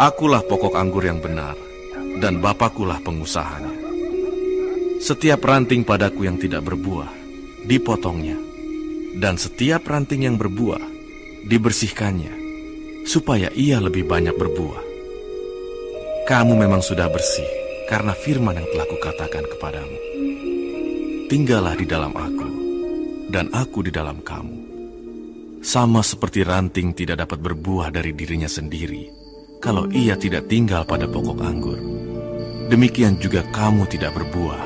Akulah pokok anggur yang benar, dan Bapakulah pengusahanya. Setiap ranting padaku yang tidak berbuah, dipotongnya. Dan setiap ranting yang berbuah, dibersihkannya, supaya ia lebih banyak berbuah. Kamu memang sudah bersih, karena firman yang telah kukatakan kepadamu. Tinggallah di dalam aku, dan aku di dalam kamu. Sama seperti ranting tidak dapat berbuah dari dirinya sendiri, kalau ia tidak tinggal pada pokok anggur. Demikian juga kamu tidak berbuah,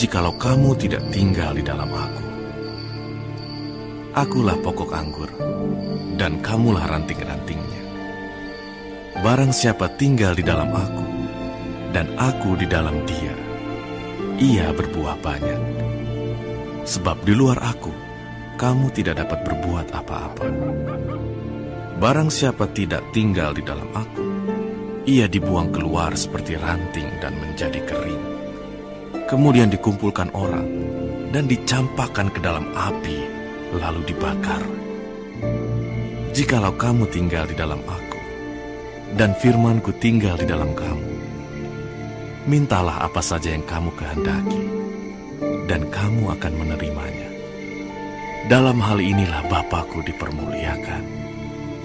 jikalau kamu tidak tinggal di dalam aku. Akulah pokok anggur, dan kamulah ranting-rantingnya. Barang siapa tinggal di dalam aku, dan aku di dalam dia, ia berbuah banyak. Sebab di luar aku, kamu tidak dapat berbuat apa-apa. Barang siapa tidak tinggal di dalam aku, ia dibuang keluar seperti ranting dan menjadi kering. Kemudian dikumpulkan orang dan dicampakkan ke dalam api, lalu dibakar. Jikalau kamu tinggal di dalam aku, dan firmanku tinggal di dalam kamu, mintalah apa saja yang kamu kehendaki, dan kamu akan menerimanya. Dalam hal inilah Bapakku dipermuliakan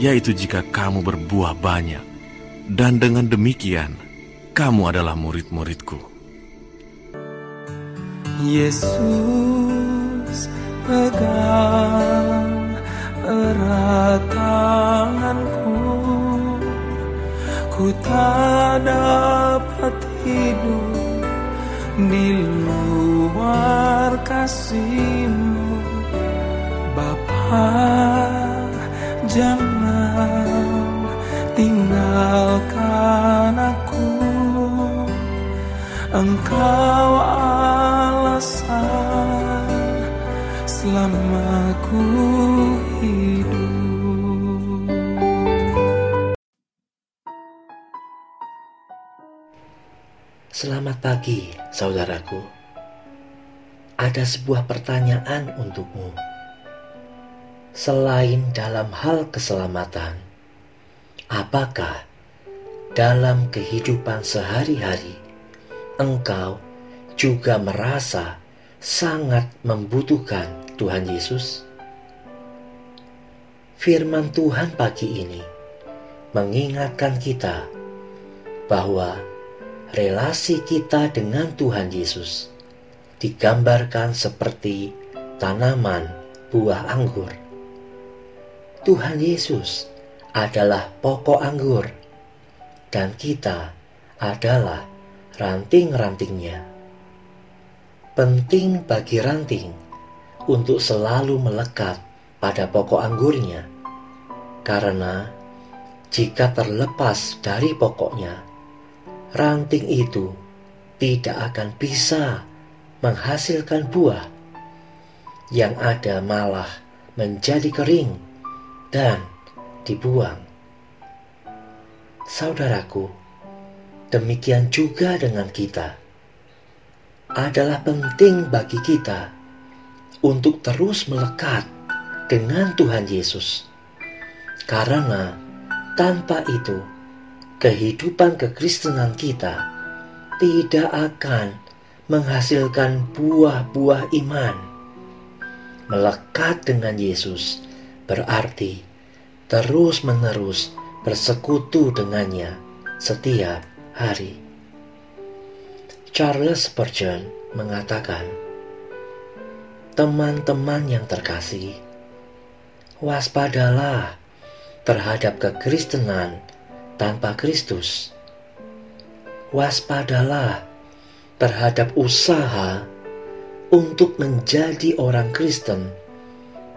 yaitu jika kamu berbuah banyak, dan dengan demikian kamu adalah murid-muridku. Yesus pegang erat tanganku, ku tak dapat hidup di luar kasihmu, Bapa jangan tinggalkan aku Engkau alasan selama ku hidup Selamat pagi, saudaraku. Ada sebuah pertanyaan untukmu. Selain dalam hal keselamatan, Apakah dalam kehidupan sehari-hari engkau juga merasa sangat membutuhkan Tuhan Yesus? Firman Tuhan pagi ini mengingatkan kita bahwa relasi kita dengan Tuhan Yesus digambarkan seperti tanaman buah anggur. Tuhan Yesus adalah pokok anggur, dan kita adalah ranting-rantingnya. Penting bagi ranting untuk selalu melekat pada pokok anggurnya, karena jika terlepas dari pokoknya, ranting itu tidak akan bisa menghasilkan buah yang ada malah menjadi kering dan dibuang. Saudaraku, demikian juga dengan kita. Adalah penting bagi kita untuk terus melekat dengan Tuhan Yesus. Karena tanpa itu, kehidupan kekristenan kita tidak akan menghasilkan buah-buah iman. Melekat dengan Yesus berarti terus-menerus bersekutu dengannya setiap hari. Charles Spurgeon mengatakan, "Teman-teman yang terkasih, waspadalah terhadap kekristenan tanpa Kristus. Waspadalah terhadap usaha untuk menjadi orang Kristen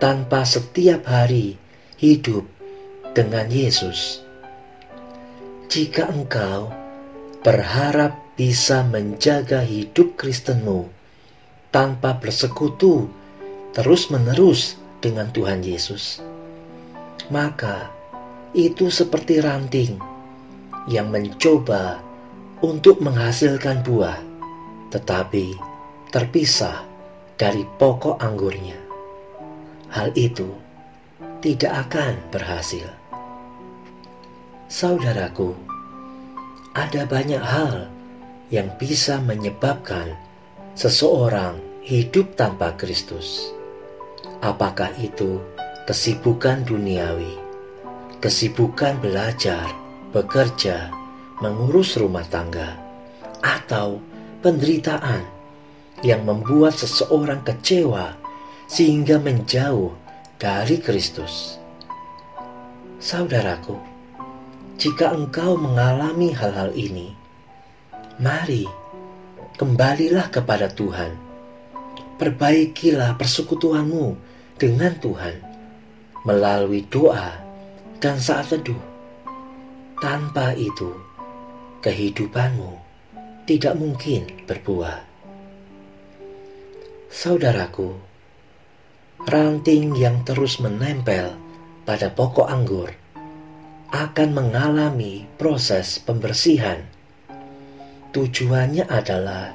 tanpa setiap hari hidup dengan Yesus. Jika engkau berharap bisa menjaga hidup Kristenmu tanpa bersekutu terus-menerus dengan Tuhan Yesus, maka itu seperti ranting yang mencoba untuk menghasilkan buah, tetapi terpisah dari pokok anggurnya. Hal itu tidak akan berhasil. Saudaraku, ada banyak hal yang bisa menyebabkan seseorang hidup tanpa Kristus. Apakah itu kesibukan duniawi, kesibukan belajar, bekerja, mengurus rumah tangga, atau penderitaan yang membuat seseorang kecewa sehingga menjauh dari Kristus. Saudaraku, jika engkau mengalami hal-hal ini, mari kembalilah kepada Tuhan. Perbaikilah persekutuanmu dengan Tuhan melalui doa dan saat teduh. Tanpa itu, kehidupanmu tidak mungkin berbuah. Saudaraku, ranting yang terus menempel pada pokok anggur akan mengalami proses pembersihan. Tujuannya adalah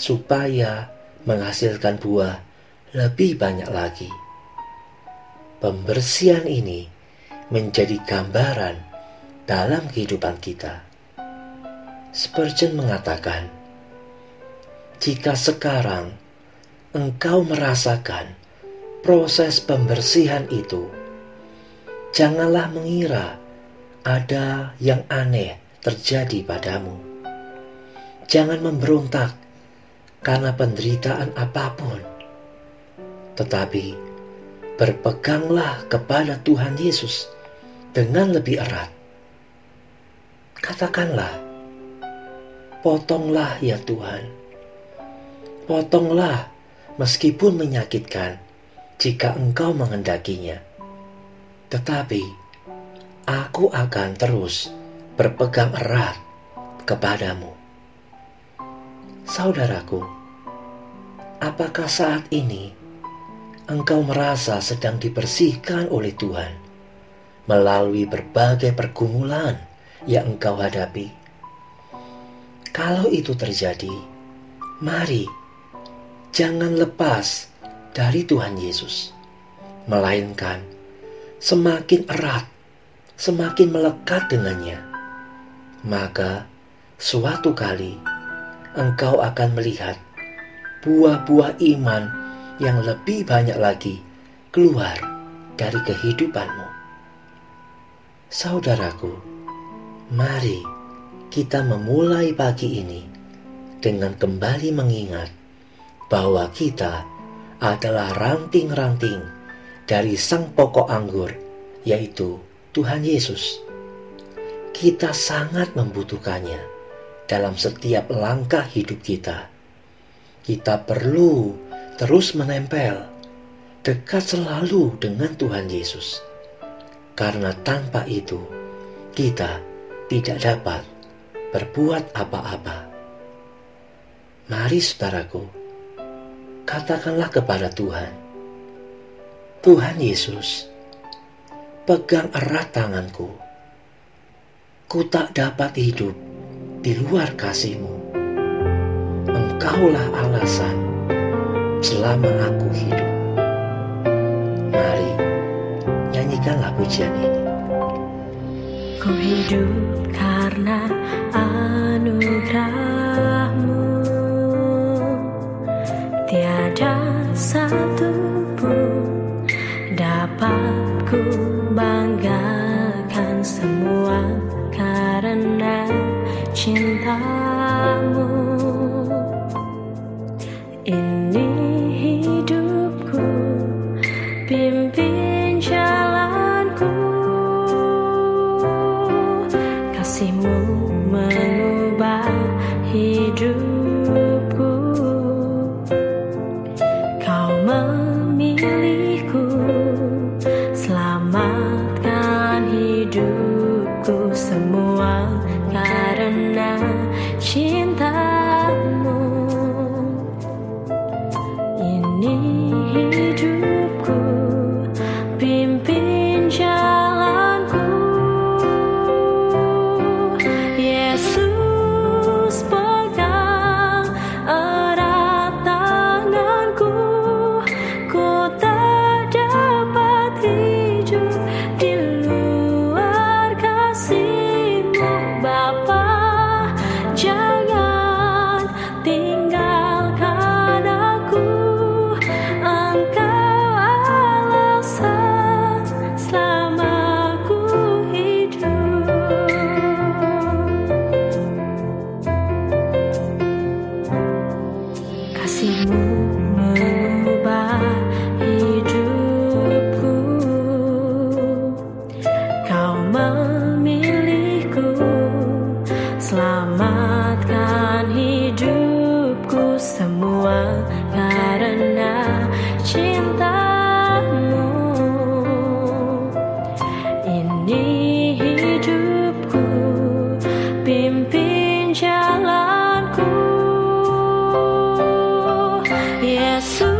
supaya menghasilkan buah lebih banyak lagi. Pembersihan ini menjadi gambaran dalam kehidupan kita. Spurgeon mengatakan, "Jika sekarang engkau merasakan proses pembersihan itu, janganlah mengira ada yang aneh terjadi padamu. Jangan memberontak karena penderitaan apa pun, tetapi berpeganglah kepada Tuhan Yesus dengan lebih erat. Katakanlah, potonglah ya Tuhan, potonglah meskipun menyakitkan jika engkau mengendakinya. Tetapi aku akan terus berpegang erat kepadamu. Saudaraku, apakah saat ini engkau merasa sedang dibersihkan oleh Tuhan melalui berbagai pergumulan yang engkau hadapi? Kalau itu terjadi, mari jangan lepas dari Tuhan Yesus, melainkan semakin erat semakin melekat dengannya, maka suatu kali engkau akan melihat buah-buah iman yang lebih banyak lagi keluar dari kehidupanmu. Saudaraku, mari kita memulai pagi ini dengan kembali mengingat bahwa kita adalah ranting-ranting dari sang pokok anggur, yaitu Tuhan Yesus. Kita sangat membutuhkannya dalam setiap langkah hidup kita. Kita perlu terus menempel dekat selalu dengan Tuhan Yesus, karena tanpa itu kita tidak dapat berbuat apa-apa. Mari, saudaraku, katakanlah kepada Tuhan, "Tuhan Yesus." pegang erat tanganku. Ku tak dapat hidup di luar kasihmu. Engkaulah alasan selama aku hidup. Mari, nyanyikanlah pujian ini. Ku hidup karena passado. Hidup jalanku. Yesus.